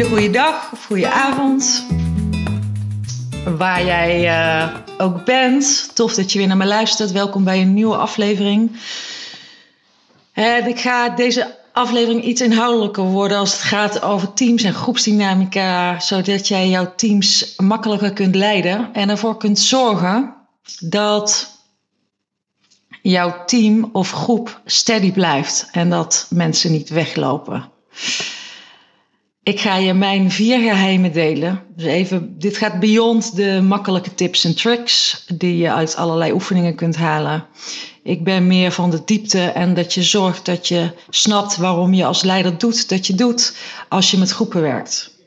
hele goede dag of goede avond. Waar jij uh, ook bent. Tof dat je weer naar me luistert. Welkom bij een nieuwe aflevering. Ik ga deze aflevering iets inhoudelijker worden als het gaat over teams en groepsdynamica, zodat jij jouw teams makkelijker kunt leiden en ervoor kunt zorgen dat jouw team of groep steady blijft en dat mensen niet weglopen. Ik ga je mijn vier geheimen delen. Dus even, dit gaat beyond de makkelijke tips en tricks die je uit allerlei oefeningen kunt halen. Ik ben meer van de diepte en dat je zorgt dat je snapt waarom je als leider doet dat je doet als je met groepen werkt.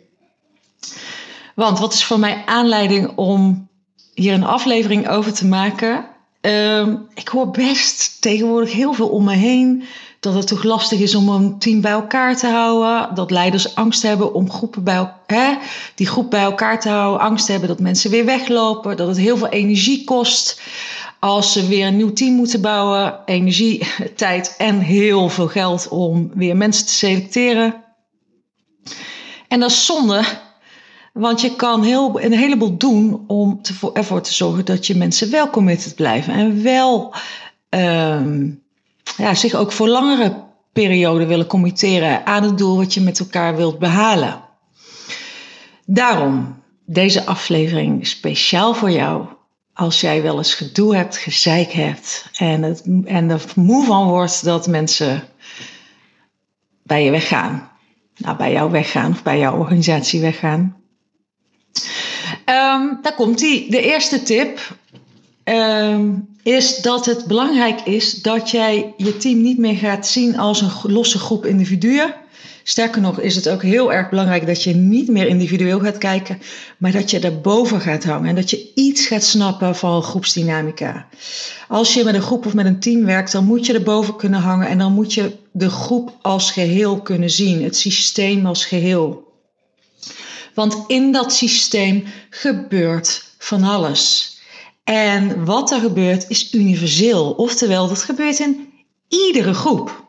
Want wat is voor mij aanleiding om hier een aflevering over te maken? Ehm, ik hoor best tegenwoordig heel veel om me heen dat het toch lastig is om een team bij elkaar te houden. Dat leiders angst hebben om groepen bij, hè, die groep bij elkaar te houden. Angst hebben dat mensen weer weglopen. Dat het heel veel energie kost als ze weer een nieuw team moeten bouwen. Energie, tijd en heel veel geld om weer mensen te selecteren. En dat is zonde, want je kan heel, een heleboel doen om ervoor te zorgen dat je mensen wel committed blijven. En wel um, ja, zich ook voor langere perioden willen committeren aan het doel wat je met elkaar wilt behalen. Daarom deze aflevering speciaal voor jou. Als jij wel eens gedoe hebt, gezeik hebt en, het, en er moe van wordt dat mensen bij je weggaan. Nou, bij jou weggaan of bij jouw organisatie weggaan. Um, daar komt die. De eerste tip um, is dat het belangrijk is dat jij je team niet meer gaat zien als een losse groep individuen. Sterker nog is het ook heel erg belangrijk dat je niet meer individueel gaat kijken, maar dat je daarboven gaat hangen en dat je iets gaat snappen van groepsdynamica. Als je met een groep of met een team werkt, dan moet je erboven kunnen hangen en dan moet je de groep als geheel kunnen zien, het systeem als geheel. Want in dat systeem gebeurt van alles. En wat er gebeurt is universeel. Oftewel, dat gebeurt in iedere groep.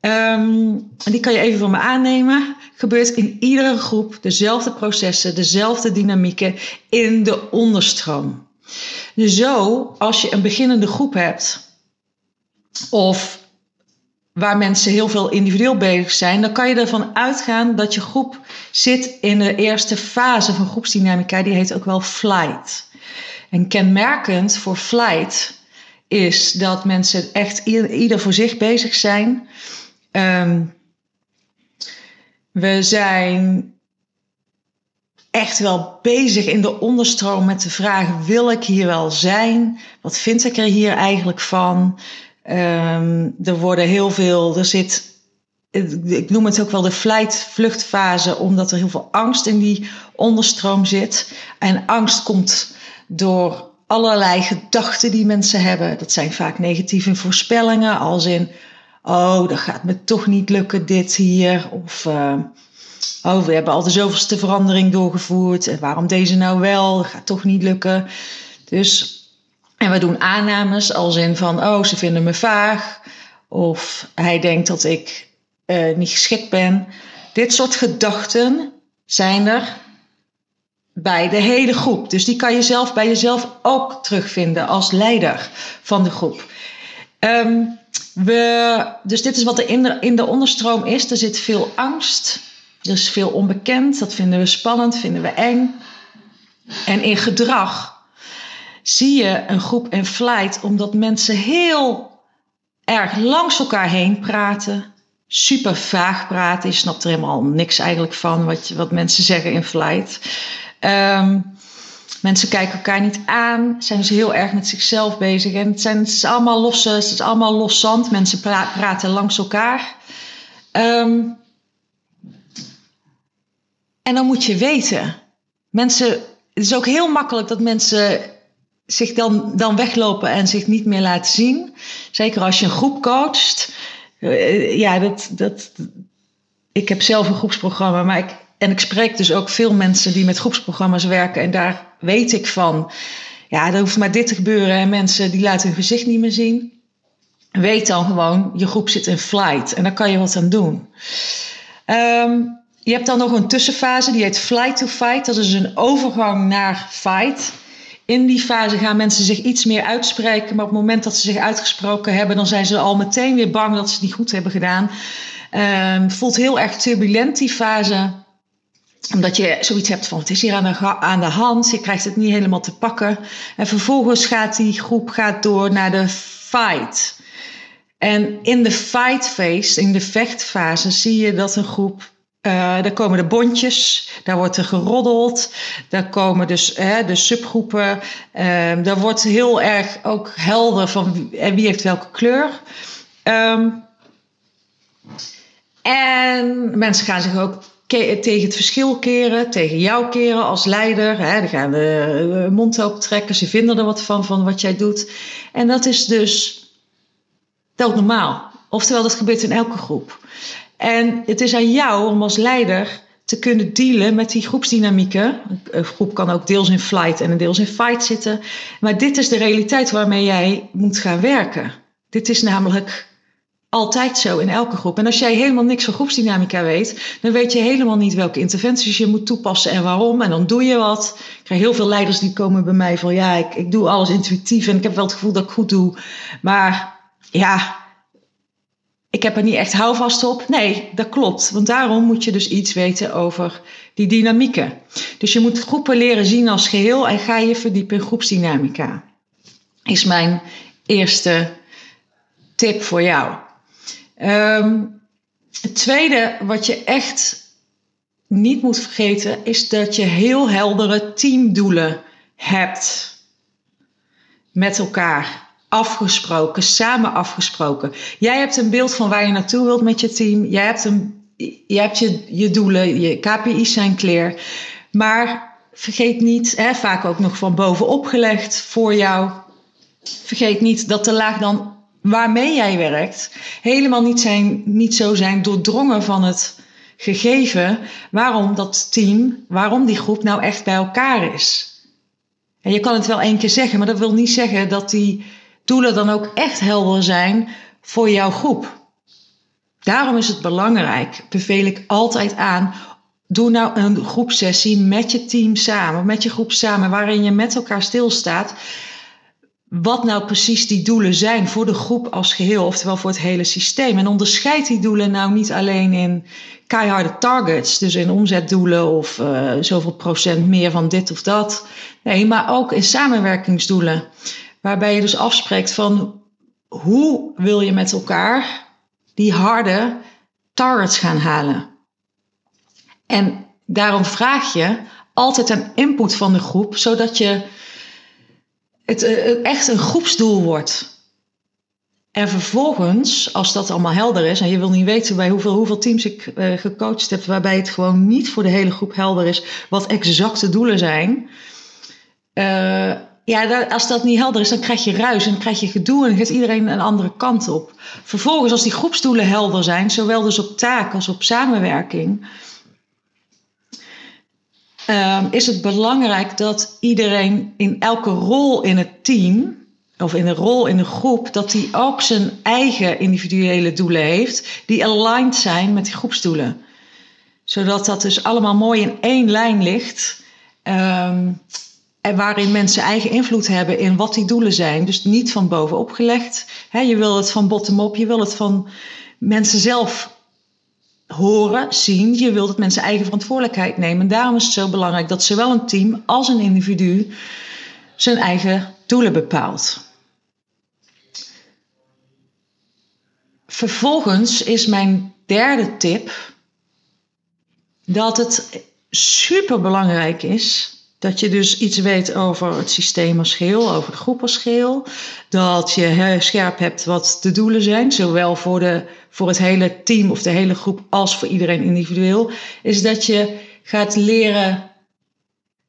Um, die kan je even van me aannemen. Gebeurt in iedere groep dezelfde processen, dezelfde dynamieken in de onderstroom. Dus zo, als je een beginnende groep hebt, of waar mensen heel veel individueel bezig zijn, dan kan je ervan uitgaan dat je groep zit in de eerste fase van groepsdynamica. Die heet ook wel flight. En kenmerkend voor flight is dat mensen echt ieder voor zich bezig zijn. Um, we zijn echt wel bezig in de onderstroom met de vraag: wil ik hier wel zijn? Wat vind ik er hier eigenlijk van? Um, er worden heel veel, er zit, ik noem het ook wel de flight-vluchtfase, omdat er heel veel angst in die onderstroom zit. En angst komt door allerlei gedachten die mensen hebben. Dat zijn vaak negatieve voorspellingen, als in: oh, dat gaat me toch niet lukken, dit hier. Of. Uh, oh, we hebben al de zoveelste verandering doorgevoerd. En waarom deze nou wel? Dat gaat toch niet lukken. Dus, en we doen aannames als in van, oh, ze vinden me vaag. Of hij denkt dat ik uh, niet geschikt ben. Dit soort gedachten zijn er bij de hele groep. Dus die kan je zelf bij jezelf ook terugvinden als leider van de groep. Um, we, dus dit is wat er in de, in de onderstroom is. Er zit veel angst. Er is veel onbekend. Dat vinden we spannend, vinden we eng. En in gedrag zie je een groep in flight omdat mensen heel erg langs elkaar heen praten. Super vaag praten. Je snapt er helemaal niks eigenlijk van wat, wat mensen zeggen in flight. Um, mensen kijken elkaar niet aan, zijn dus heel erg met zichzelf bezig. En het, zijn, is allemaal losse, het is allemaal los zand. Mensen praten langs elkaar. Um, en dan moet je weten, mensen, het is ook heel makkelijk dat mensen zich dan, dan weglopen en zich niet meer laten zien. Zeker als je een groep coacht. Uh, ja, dat, dat, ik heb zelf een groepsprogramma, maar ik, en ik spreek dus ook veel mensen die met groepsprogramma's werken. En daar weet ik van, ja, er hoeft maar dit te gebeuren. En mensen die laten hun gezicht niet meer zien. Weet dan gewoon, je groep zit in flight. En daar kan je wat aan doen. Um, je hebt dan nog een tussenfase, die heet flight to fight. Dat is een overgang naar fight. In die fase gaan mensen zich iets meer uitspreken, maar op het moment dat ze zich uitgesproken hebben, dan zijn ze al meteen weer bang dat ze het niet goed hebben gedaan. Um, voelt heel erg turbulent die fase omdat je zoiets hebt van, het is hier aan de, aan de hand, je krijgt het niet helemaal te pakken. En vervolgens gaat die groep gaat door naar de fight. En in de fight phase, in de vechtfase, zie je dat een groep uh, daar komen de bondjes, daar wordt er geroddeld, daar komen dus uh, de subgroepen, uh, daar wordt heel erg ook helder van wie, en wie heeft welke kleur. Um, en mensen gaan zich ook tegen het verschil keren, tegen jou keren als leider. Hè, dan gaan de mond open trekken, ze vinden er wat van, van wat jij doet. En dat is dus normaal. Oftewel, dat gebeurt in elke groep. En het is aan jou om als leider te kunnen dealen met die groepsdynamieken. Een groep kan ook deels in flight en deels in fight zitten. Maar dit is de realiteit waarmee jij moet gaan werken. Dit is namelijk altijd zo in elke groep. En als jij helemaal niks van groepsdynamica weet, dan weet je helemaal niet welke interventies je moet toepassen en waarom. En dan doe je wat. Ik krijg heel veel leiders die komen bij mij van ja, ik, ik doe alles intuïtief en ik heb wel het gevoel dat ik goed doe. Maar ja, ik heb er niet echt houvast op. Nee, dat klopt. Want daarom moet je dus iets weten over die dynamieken. Dus je moet groepen leren zien als geheel en ga je verdiepen in groepsdynamica. Is mijn eerste tip voor jou. Um, het tweede wat je echt niet moet vergeten is dat je heel heldere teamdoelen hebt met elkaar afgesproken, samen afgesproken. Jij hebt een beeld van waar je naartoe wilt met je team. Jij hebt, een, je, hebt je, je doelen, je KPI's zijn clear. Maar vergeet niet, hè, vaak ook nog van bovenop gelegd voor jou. Vergeet niet dat de laag dan waarmee jij werkt helemaal niet, zijn, niet zo zijn doordrongen van het gegeven waarom dat team, waarom die groep nou echt bij elkaar is. En je kan het wel één keer zeggen, maar dat wil niet zeggen dat die doelen dan ook echt helder zijn voor jouw groep. Daarom is het belangrijk, beveel ik altijd aan, doe nou een groepsessie met je team samen, met je groep samen, waarin je met elkaar stilstaat. Wat nou precies die doelen zijn voor de groep als geheel, oftewel voor het hele systeem. En onderscheid die doelen nou niet alleen in keiharde targets, dus in omzetdoelen of uh, zoveel procent meer van dit of dat. Nee, maar ook in samenwerkingsdoelen. Waarbij je dus afspreekt van hoe wil je met elkaar die harde targets gaan halen. En daarom vraag je altijd een input van de groep, zodat je het eh, echt een groepsdoel wordt. En vervolgens, als dat allemaal helder is, en je wil niet weten bij hoeveel, hoeveel teams ik uh, gecoacht heb, waarbij het gewoon niet voor de hele groep helder is wat exacte doelen zijn. Uh, ja, als dat niet helder is, dan krijg je ruis en krijg je gedoe en gaat iedereen een andere kant op. Vervolgens, als die groepsdoelen helder zijn, zowel dus op taak als op samenwerking, um, is het belangrijk dat iedereen in elke rol in het team of in een rol in een groep, dat die ook zijn eigen individuele doelen heeft, die aligned zijn met die groepsdoelen. Zodat dat dus allemaal mooi in één lijn ligt. Um, en waarin mensen eigen invloed hebben in wat die doelen zijn. Dus niet van bovenop gelegd. je wil het van bottom-up, je wil het van mensen zelf horen, zien. Je wilt dat mensen eigen verantwoordelijkheid nemen. daarom is het zo belangrijk dat zowel een team als een individu zijn eigen doelen bepaalt. Vervolgens is mijn derde tip dat het super belangrijk is dat je dus iets weet over het systeem als geheel, over de groep als geheel. Dat je scherp hebt wat de doelen zijn, zowel voor, de, voor het hele team of de hele groep als voor iedereen individueel. Is dat je gaat leren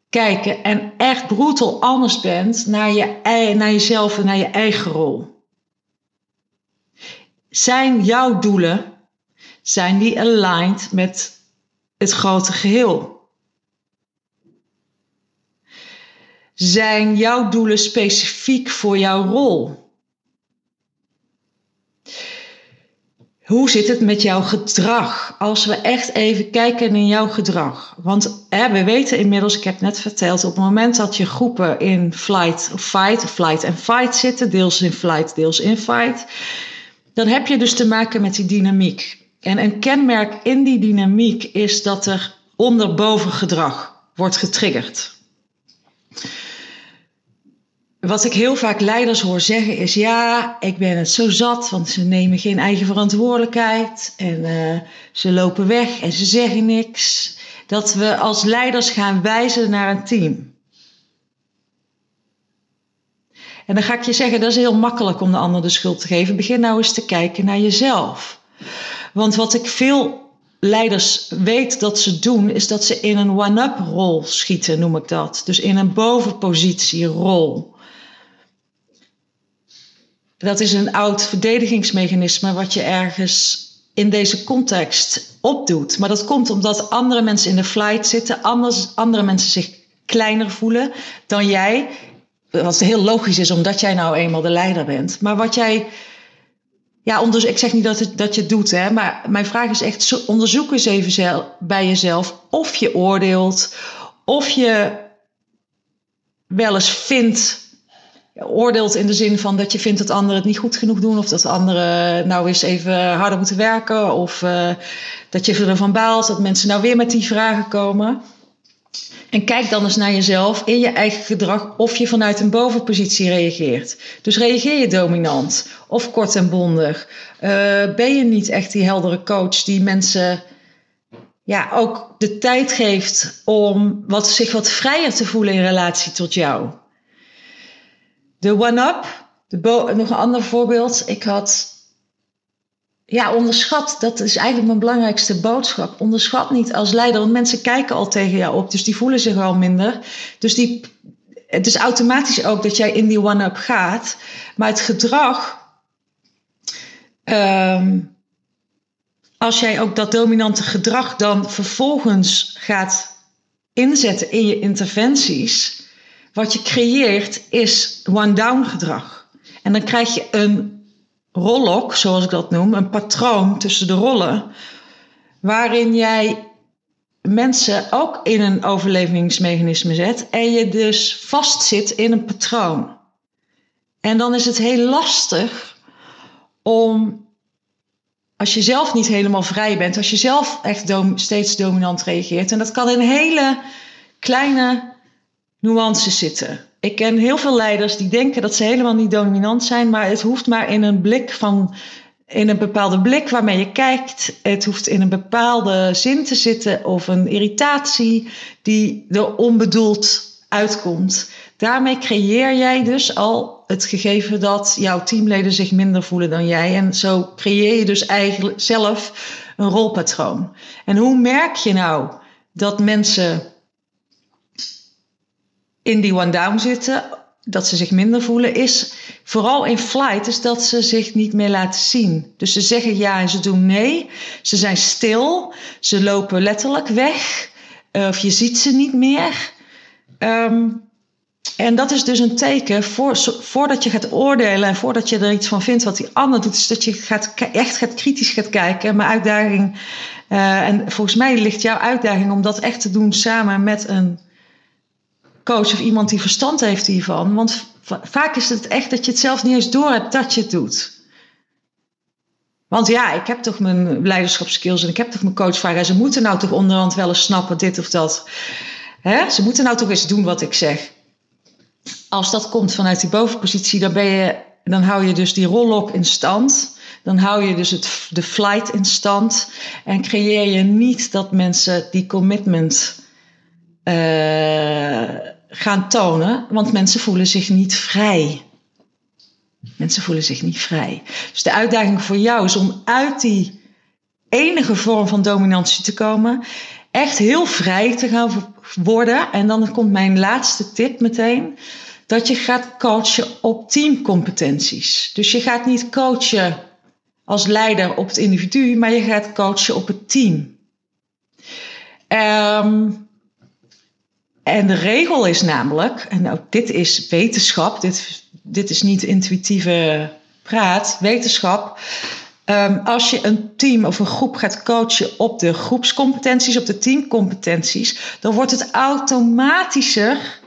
kijken en echt brutal anders bent naar, je, naar jezelf en naar je eigen rol. Zijn jouw doelen, zijn die aligned met het grote geheel? Zijn jouw doelen specifiek voor jouw rol? hoe zit het met jouw gedrag? Als we echt even kijken naar jouw gedrag. Want hè, we weten inmiddels, ik heb net verteld, op het moment dat je groepen in flight fight, flight en fight zitten, deels in flight, deels in fight, dan heb je dus te maken met die dynamiek. En een kenmerk in die dynamiek is dat er onderboven gedrag wordt getriggerd. Wat ik heel vaak leiders hoor zeggen is: ja, ik ben het zo zat, want ze nemen geen eigen verantwoordelijkheid en uh, ze lopen weg en ze zeggen niks. Dat we als leiders gaan wijzen naar een team. En dan ga ik je zeggen: dat is heel makkelijk om de ander de schuld te geven. Begin nou eens te kijken naar jezelf. Want wat ik veel leiders weet dat ze doen, is dat ze in een one-up rol schieten, noem ik dat. Dus in een bovenpositie rol. Dat is een oud verdedigingsmechanisme wat je ergens in deze context opdoet. Maar dat komt omdat andere mensen in de flight zitten, anders, andere mensen zich kleiner voelen dan jij. Wat heel logisch is, omdat jij nou eenmaal de leider bent. Maar wat jij. Ja, onderzoek, ik zeg niet dat, het, dat je het doet, hè, maar mijn vraag is echt: onderzoek eens even bij jezelf of je oordeelt, of je wel eens vindt oordeelt in de zin van dat je vindt dat anderen het niet goed genoeg doen. Of dat anderen nou eens even harder moeten werken. Of uh, dat je ervan baalt dat mensen nou weer met die vragen komen. En kijk dan eens naar jezelf in je eigen gedrag of je vanuit een bovenpositie reageert. Dus reageer je dominant of kort en bondig? Uh, ben je niet echt die heldere coach die mensen ja, ook de tijd geeft om wat, zich wat vrijer te voelen in relatie tot jou? De one-up, nog een ander voorbeeld. Ik had, ja, onderschat, dat is eigenlijk mijn belangrijkste boodschap. Onderschat niet als leider, want mensen kijken al tegen jou op, dus die voelen zich al minder. Dus die, het is automatisch ook dat jij in die one-up gaat. Maar het gedrag, um, als jij ook dat dominante gedrag dan vervolgens gaat inzetten in je interventies wat je creëert is one-down gedrag. En dan krijg je een rollok, zoals ik dat noem, een patroon tussen de rollen, waarin jij mensen ook in een overlevingsmechanisme zet en je dus vastzit in een patroon. En dan is het heel lastig om, als je zelf niet helemaal vrij bent, als je zelf echt steeds dominant reageert, en dat kan in hele kleine nuances zitten. Ik ken heel veel leiders die denken dat ze helemaal niet dominant zijn, maar het hoeft maar in een blik van in een bepaalde blik waarmee je kijkt. Het hoeft in een bepaalde zin te zitten of een irritatie die er onbedoeld uitkomt. Daarmee creëer jij dus al het gegeven dat jouw teamleden zich minder voelen dan jij. En zo creëer je dus eigenlijk zelf een rolpatroon. En hoe merk je nou dat mensen in die one-down zitten, dat ze zich minder voelen, is vooral in flight, is dat ze zich niet meer laten zien. Dus ze zeggen ja en ze doen nee. Ze zijn stil, ze lopen letterlijk weg, eh, of je ziet ze niet meer. Ehm, en dat is dus een teken voor, voordat je gaat oordelen en voordat je er iets van vindt wat die ander doet, is dat je gaat, echt gaat kritisch gaat kijken. Mijn uitdaging, uh, en volgens mij ligt jouw uitdaging om dat echt te doen samen met een coach of iemand die verstand heeft hiervan. Want vaak is het echt dat je het zelf niet eens door hebt dat je het doet. Want ja, ik heb toch mijn leiderschapskills en ik heb toch mijn coachvragen. ze moeten nou toch onderhand wel eens snappen dit of dat. Hè? Ze moeten nou toch eens doen wat ik zeg. Als dat komt vanuit die bovenpositie, dan, ben je, dan hou je dus die roll in stand. Dan hou je dus het, de flight in stand. En creëer je niet dat mensen die commitment uh, gaan tonen, want mensen voelen zich niet vrij. Mensen voelen zich niet vrij. Dus de uitdaging voor jou is om uit die enige vorm van dominantie te komen, echt heel vrij te gaan worden. En dan komt mijn laatste tip meteen. Dat je gaat coachen op teamcompetenties. Dus je gaat niet coachen als leider op het individu, maar je gaat coachen op het team. Um, en de regel is namelijk, en ook dit is wetenschap, dit, dit is niet intuïtieve praat, wetenschap. Ehm, als je een team of een groep gaat coachen op de groepscompetenties, op de teamcompetenties, dan wordt het automatischer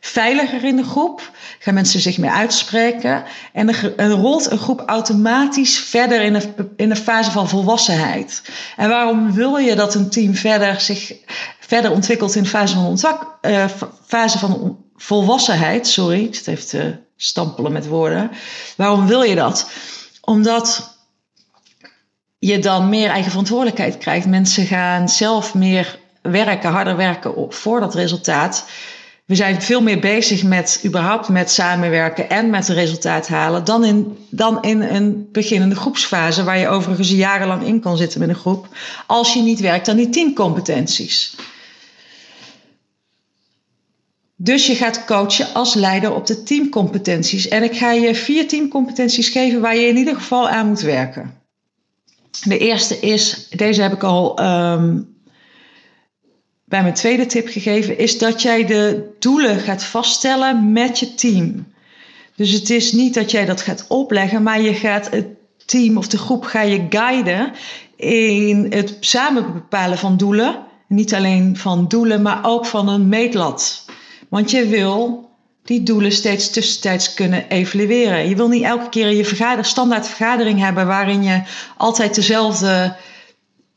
veiliger in de groep. Gaan mensen zich meer uitspreken. En dan rolt een groep automatisch verder in de, in de fase van volwassenheid. En waarom wil je dat een team verder zich verder ontwikkelt in de fase van, ontwak, uh, fase van volwassenheid? Sorry, zit even te stampelen met woorden. Waarom wil je dat? Omdat je dan meer eigen verantwoordelijkheid krijgt. Mensen gaan zelf meer werken, harder werken voor dat resultaat. We zijn veel meer bezig met überhaupt met samenwerken en met resultaat halen dan in, dan in een beginnende groepsfase waar je overigens jarenlang in kan zitten met een groep als je niet werkt aan die teamcompetenties. Dus je gaat coachen als leider op de teamcompetenties. En ik ga je vier teamcompetenties geven waar je in ieder geval aan moet werken. De eerste is, deze heb ik al um, bij mijn tweede tip gegeven, is dat jij de doelen gaat vaststellen met je team. Dus het is niet dat jij dat gaat opleggen, maar je gaat het team of de groep ga je guiden in het samen bepalen van doelen. Niet alleen van doelen, maar ook van een meetlat. Want je wil die doelen steeds tussentijds kunnen evalueren. Je wil niet elke keer je vergader, standaard vergadering hebben waarin je altijd dezelfde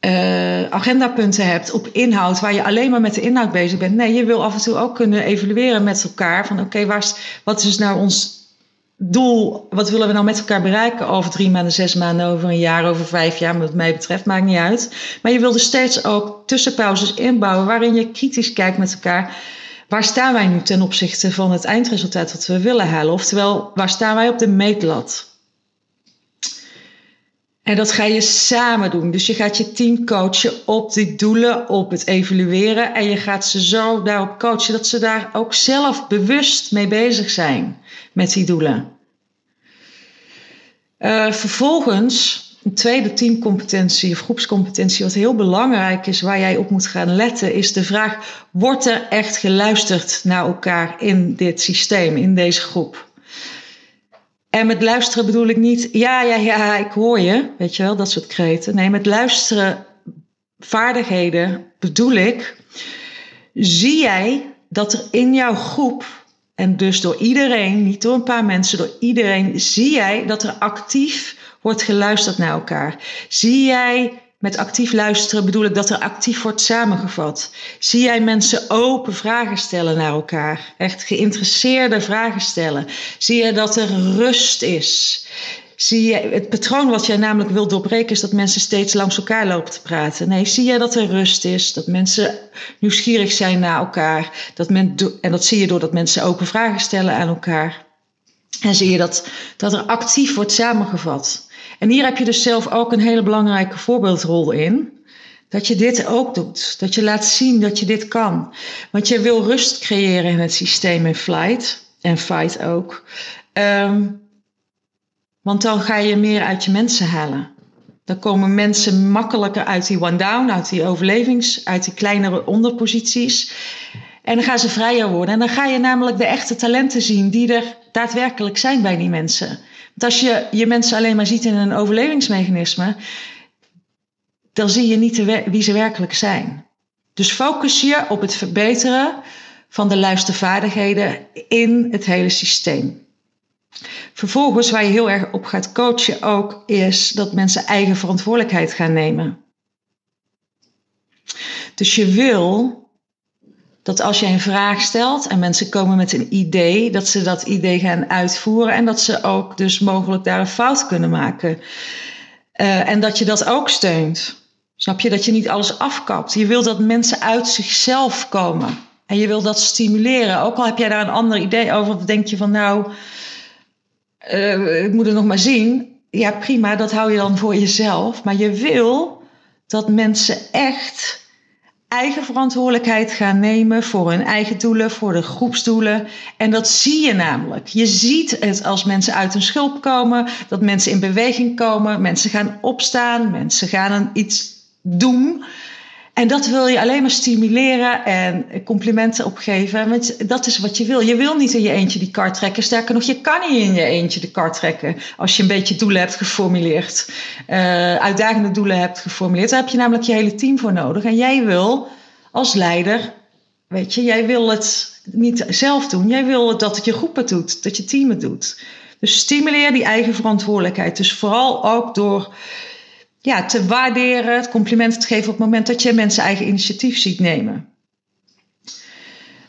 uh, agendapunten hebt op inhoud, waar je alleen maar met de inhoud bezig bent. Nee, je wil af en toe ook kunnen evalueren met elkaar. Van oké, okay, wat is nou ons doel? Wat willen we nou met elkaar bereiken over drie maanden, zes maanden, over een jaar, over vijf jaar? Wat mij betreft, maakt niet uit. Maar je wil dus steeds ook tussenpauzes inbouwen waarin je kritisch kijkt met elkaar. Waar staan wij nu ten opzichte van het eindresultaat wat we willen halen? Oftewel, waar staan wij op de meetlat? En dat ga je samen doen. Dus je gaat je team coachen op die doelen, op het evalueren. En je gaat ze zo daarop coachen dat ze daar ook zelf bewust mee bezig zijn met die doelen. Uh, vervolgens, een tweede teamcompetentie of groepscompetentie, wat heel belangrijk is, waar jij op moet gaan letten, is de vraag: wordt er echt geluisterd naar elkaar in dit systeem, in deze groep? En met luisteren bedoel ik niet, ja, ja, ja, ik hoor je, weet je wel, dat soort kreten. Nee, met luisteren vaardigheden bedoel ik, zie jij dat er in jouw groep, en dus door iedereen, niet door een paar mensen, door iedereen, zie jij dat er actief wordt geluisterd naar elkaar? Zie jij met actief luisteren bedoel ik dat er actief wordt samengevat. Zie jij mensen open vragen stellen naar elkaar? Echt geïnteresseerde vragen stellen? Zie je dat er rust is? Zie je, het patroon wat jij namelijk wilt doorbreken is dat mensen steeds langs elkaar lopen te praten. Nee, zie je dat er rust is, dat mensen nieuwsgierig zijn naar elkaar. Dat men, en dat zie je doordat mensen open vragen stellen aan elkaar. En zie je dat, dat er actief wordt samengevat. En hier heb je dus zelf ook een hele belangrijke voorbeeldrol in. Dat je dit ook doet. Dat je laat zien dat je dit kan. Want je wil rust creëren in het systeem in flight. En fight ook. Um, want dan ga je meer uit je mensen halen. Dan komen mensen makkelijker uit die one-down, uit die overlevings, uit die kleinere onderposities. En dan gaan ze vrijer worden. En dan ga je namelijk de echte talenten zien die er daadwerkelijk zijn bij die mensen. Want als je je mensen alleen maar ziet in een overlevingsmechanisme, dan zie je niet wie ze werkelijk zijn. Dus focus je op het verbeteren van de luistervaardigheden in het hele systeem. Vervolgens, waar je heel erg op gaat coachen ook, is dat mensen eigen verantwoordelijkheid gaan nemen. Dus je wil dat als je een vraag stelt en mensen komen met een idee, dat ze dat idee gaan uitvoeren en dat ze ook dus mogelijk daar een fout kunnen maken. Uh, en dat je dat ook steunt. Snap je? Dat je niet alles afkapt. Je wil dat mensen uit zichzelf komen. En je wil dat stimuleren. Ook al heb jij daar een ander idee over, of denk je van nou, uh, ik moet het nog maar zien. Ja, prima, dat hou je dan voor jezelf. Maar je wil dat mensen echt eigen verantwoordelijkheid gaan nemen voor hun eigen doelen, voor de groepsdoelen. En dat zie je namelijk. Je ziet het als mensen uit hun schulp komen, dat mensen in beweging komen, mensen gaan opstaan, mensen gaan iets doen. En dat wil je alleen maar stimuleren en complimenten opgeven. Want dat is wat je wil. Je wil niet in je eentje die kar trekken. Sterker nog, je kan niet in je eentje de kar trekken. Als je een beetje doelen hebt geformuleerd. Uh, uitdagende doelen hebt geformuleerd. Daar heb je namelijk je hele team voor nodig. En jij wil als leider, weet je, jij wil het niet zelf doen. Jij wil dat het je groep het doet. Dat je team het doet. Dus stimuleer die eigen verantwoordelijkheid. Dus vooral ook door ja, te waarderen, het compliment te geven op het moment dat je mensen eigen initiatief ziet nemen.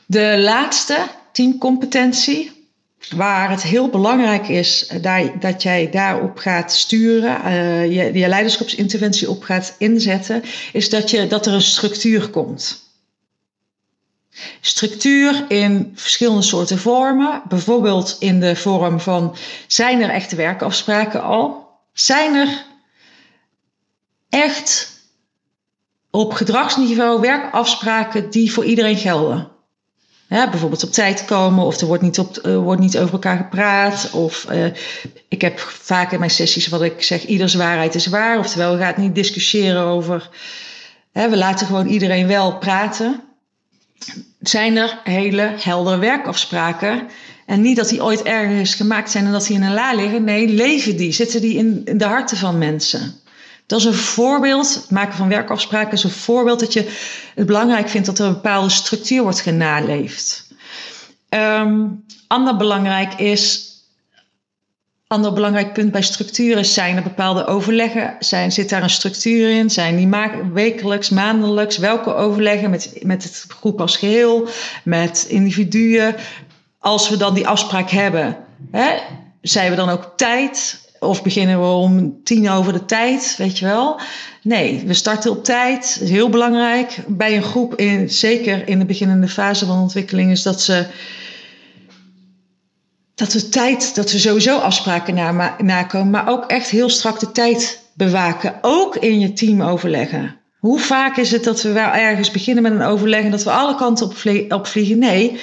De laatste teamcompetentie, waar het heel belangrijk is dat jij daarop gaat sturen, uh, je, je leiderschapsinterventie op gaat inzetten, is dat, je, dat er een structuur komt. Structuur in verschillende soorten vormen, bijvoorbeeld in de vorm van: zijn er echte werkafspraken al? Zijn er echt op gedragsniveau werkafspraken die voor iedereen gelden. bijvoorbeeld op tijd komen, of er wordt niet, op, uh, wordt niet over elkaar gepraat. Of uh, ik heb vaak in mijn sessies wat ik zeg: ieders waarheid is waar. Oftewel, we gaan niet discussiëren over. Hè, we laten gewoon iedereen wel praten. Zijn er hele heldere werkafspraken? En niet dat die ooit ergens gemaakt zijn en dat die in een la liggen. Nee, leven die, zitten die in de harten van mensen. Dat is een voorbeeld, het maken van werkafspraken is een voorbeeld dat je het belangrijk vindt dat er een bepaalde structuur wordt genaleefd. Um, ander belangrijk is, ander belangrijk punt bij structuur is, zijn er bepaalde overleggen? Zijn, zit daar een structuur in? Zijn die wekelijks, maandelijks? Welke overleggen met, met het groep als geheel, met individuen? Als we dan die afspraak hebben, hè, zijn we dan ook tijd? Of beginnen we om tien over de tijd, weet je wel? Nee, we starten op tijd. Heel belangrijk. Bij een groep, in, zeker in de beginnende fase van ontwikkeling, is dat ze. Dat we tijd, dat we sowieso afspraken na, nakomen, maar ook echt heel strak de tijd bewaken. Ook in je team overleggen. Hoe vaak is het dat we wel ergens beginnen met een overleg en dat we alle kanten op, vliegen? Nee,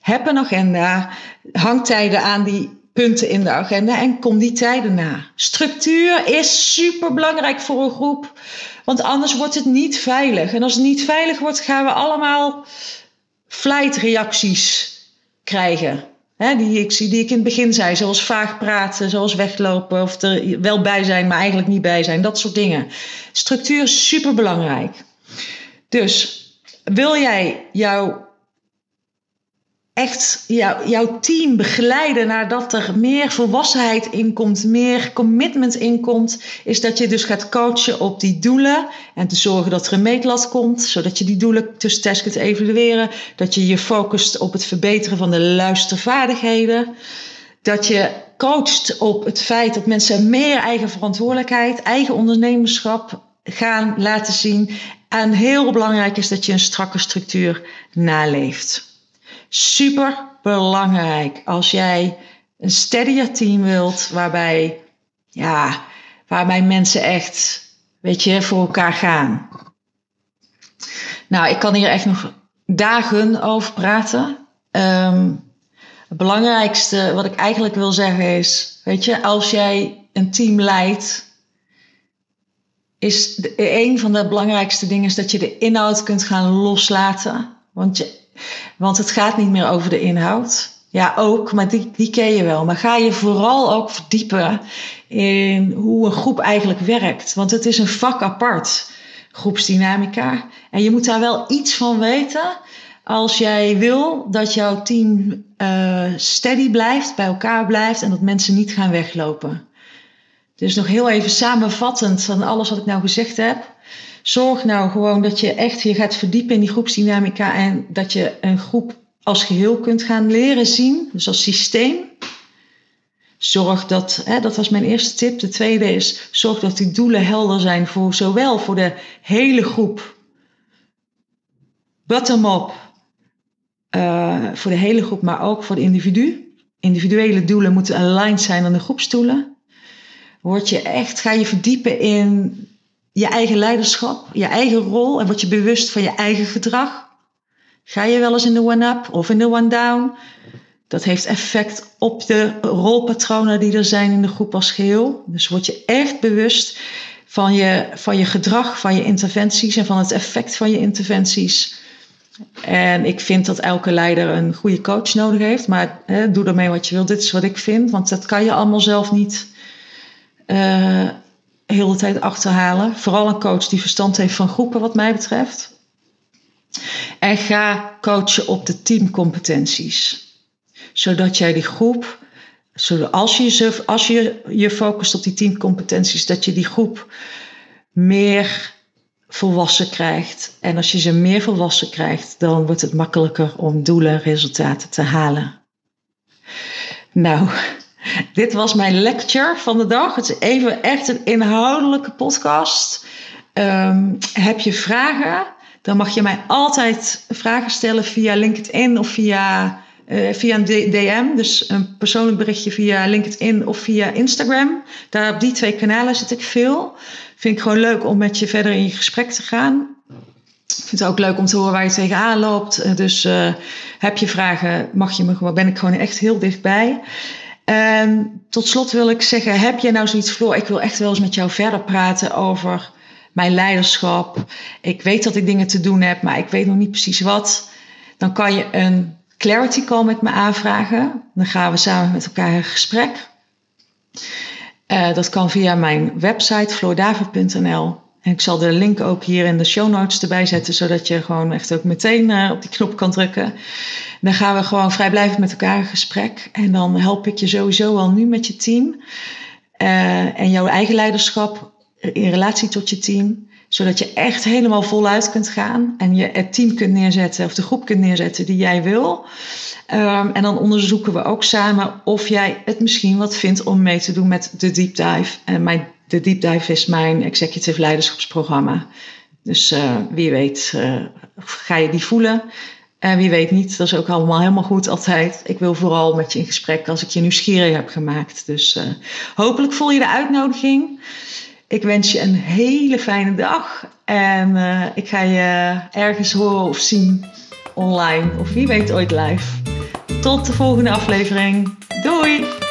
heb een agenda, hang tijden aan die punten in de agenda en kom die tijden na. Structuur is super belangrijk voor een groep, want anders wordt het niet veilig. En als het niet veilig wordt, gaan we allemaal flight-reacties krijgen. die, ik, die ik in het begin zei, zoals vaag praten, zoals weglopen of er wel bij zijn, maar eigenlijk niet bij zijn, dat soort dingen. Structuur is super belangrijk. Dus wil jij jouw echt jou, jouw team begeleiden nadat er meer volwassenheid in komt, meer commitment in komt, is dat je dus gaat coachen op die doelen en te zorgen dat er een meetlat komt, zodat je die doelen tussentijds kunt evalueren, dat je je focust op het verbeteren van de luistervaardigheden, dat je coacht op het feit dat mensen meer eigen verantwoordelijkheid, eigen ondernemerschap gaan laten zien. En heel belangrijk is dat je een strakke structuur naleeft super belangrijk als jij een steadier team wilt, waarbij, ja, waarbij mensen echt, weet je, voor elkaar gaan. Nou, ik kan hier echt nog dagen over praten. Um, het belangrijkste wat ik eigenlijk wil zeggen is, weet je, als jij een team leidt, is een van de belangrijkste dingen is dat je de inhoud kunt gaan loslaten. Want je, want het gaat niet meer over de inhoud. Ja, ook, maar die, die ken je wel. Maar ga je vooral ook verdiepen in hoe een groep eigenlijk werkt. Want het is een vak apart, groepsdynamica. En je moet daar wel iets van weten als jij wil dat jouw team uh, steady blijft, bij elkaar blijft en dat mensen niet gaan weglopen. Dus nog heel even samenvattend van alles wat ik nou gezegd heb. Zorg nou gewoon dat je echt je gaat verdiepen in die groepsdynamica en dat je een groep als geheel kunt gaan leren zien, dus als systeem. Zorg dat, hè, dat was mijn eerste tip. De tweede is, zorg dat die doelen helder zijn voor zowel voor de hele groep, bottom-up, uh, voor de hele groep, maar ook voor de individu. Individuele doelen moeten aligned zijn aan de groepsdoelen. Word je echt, ga je verdiepen in je eigen leiderschap, je eigen rol en word je bewust van je eigen gedrag. Ga je wel eens in de one-up of in de one-down? Dat heeft effect op de rolpatronen die er zijn in de groep als geheel. Dus word je echt bewust van je, van je gedrag, van je interventies en van het effect van je interventies. En ik vind dat elke leider een goede coach nodig heeft. Maar hè, doe ermee wat je wil. Dit is wat ik vind. Want dat kan je allemaal zelf niet uh, heel de tijd achterhalen. Vooral een coach die verstand heeft van groepen, wat mij betreft. En ga coachen op de teamcompetenties. Zodat jij die groep, zodat als je, als je je focust op die teamcompetenties, dat je die groep meer volwassen krijgt. En als je ze meer volwassen krijgt, dan wordt het makkelijker om doelen, resultaten te halen. Nou, dit was mijn lecture van de dag. Het is even echt een inhoudelijke podcast. Um, heb je vragen? Dan mag je mij altijd vragen stellen via LinkedIn of via, uh, via een DM. Dus een persoonlijk berichtje via LinkedIn of via Instagram. Daar op die twee kanalen zit ik veel. Vind ik gewoon leuk om met je verder in je gesprek te gaan. Ik vind het ook leuk om te horen waar je tegenaan loopt. Eh, dus uh, heb je vragen, mag je me gewoon, ben ik gewoon echt heel dichtbij. En tot slot wil ik zeggen, heb je nou zoiets, Floor, ik wil echt wel eens met jou verder praten over mijn leiderschap. Ik weet dat ik dingen te doen heb, maar ik weet nog niet precies wat. Dan kan je een clarity call met me aanvragen. Dan gaan we samen met elkaar in gesprek. Uh, dat kan via mijn website floordavid.nl. En ik zal de link ook hier in de show notes erbij zetten, zodat je gewoon echt ook meteen uh, op die knop kan drukken. Dan gaan we gewoon vrijblijvend met elkaar in gesprek. En dan help ik je sowieso al nu met je team. Uh, en jouw eigen leiderschap in relatie tot je team. Zodat je echt helemaal voluit kunt gaan. En je het team kunt neerzetten of de groep kunt neerzetten die jij wil. Um, en dan onderzoeken we ook samen of jij het misschien wat vindt om mee te doen met de deep dive. En mijn, de deep dive is mijn executive leiderschapsprogramma. Dus uh, wie weet uh, ga je die voelen. En wie weet niet, dat is ook allemaal helemaal goed altijd. Ik wil vooral met je in gesprek als ik je nieuwsgierig heb gemaakt. Dus uh, hopelijk voel je de uitnodiging. Ik wens je een hele fijne dag. En ik ga je ergens horen of zien online. Of wie weet ooit live. Tot de volgende aflevering. Doei!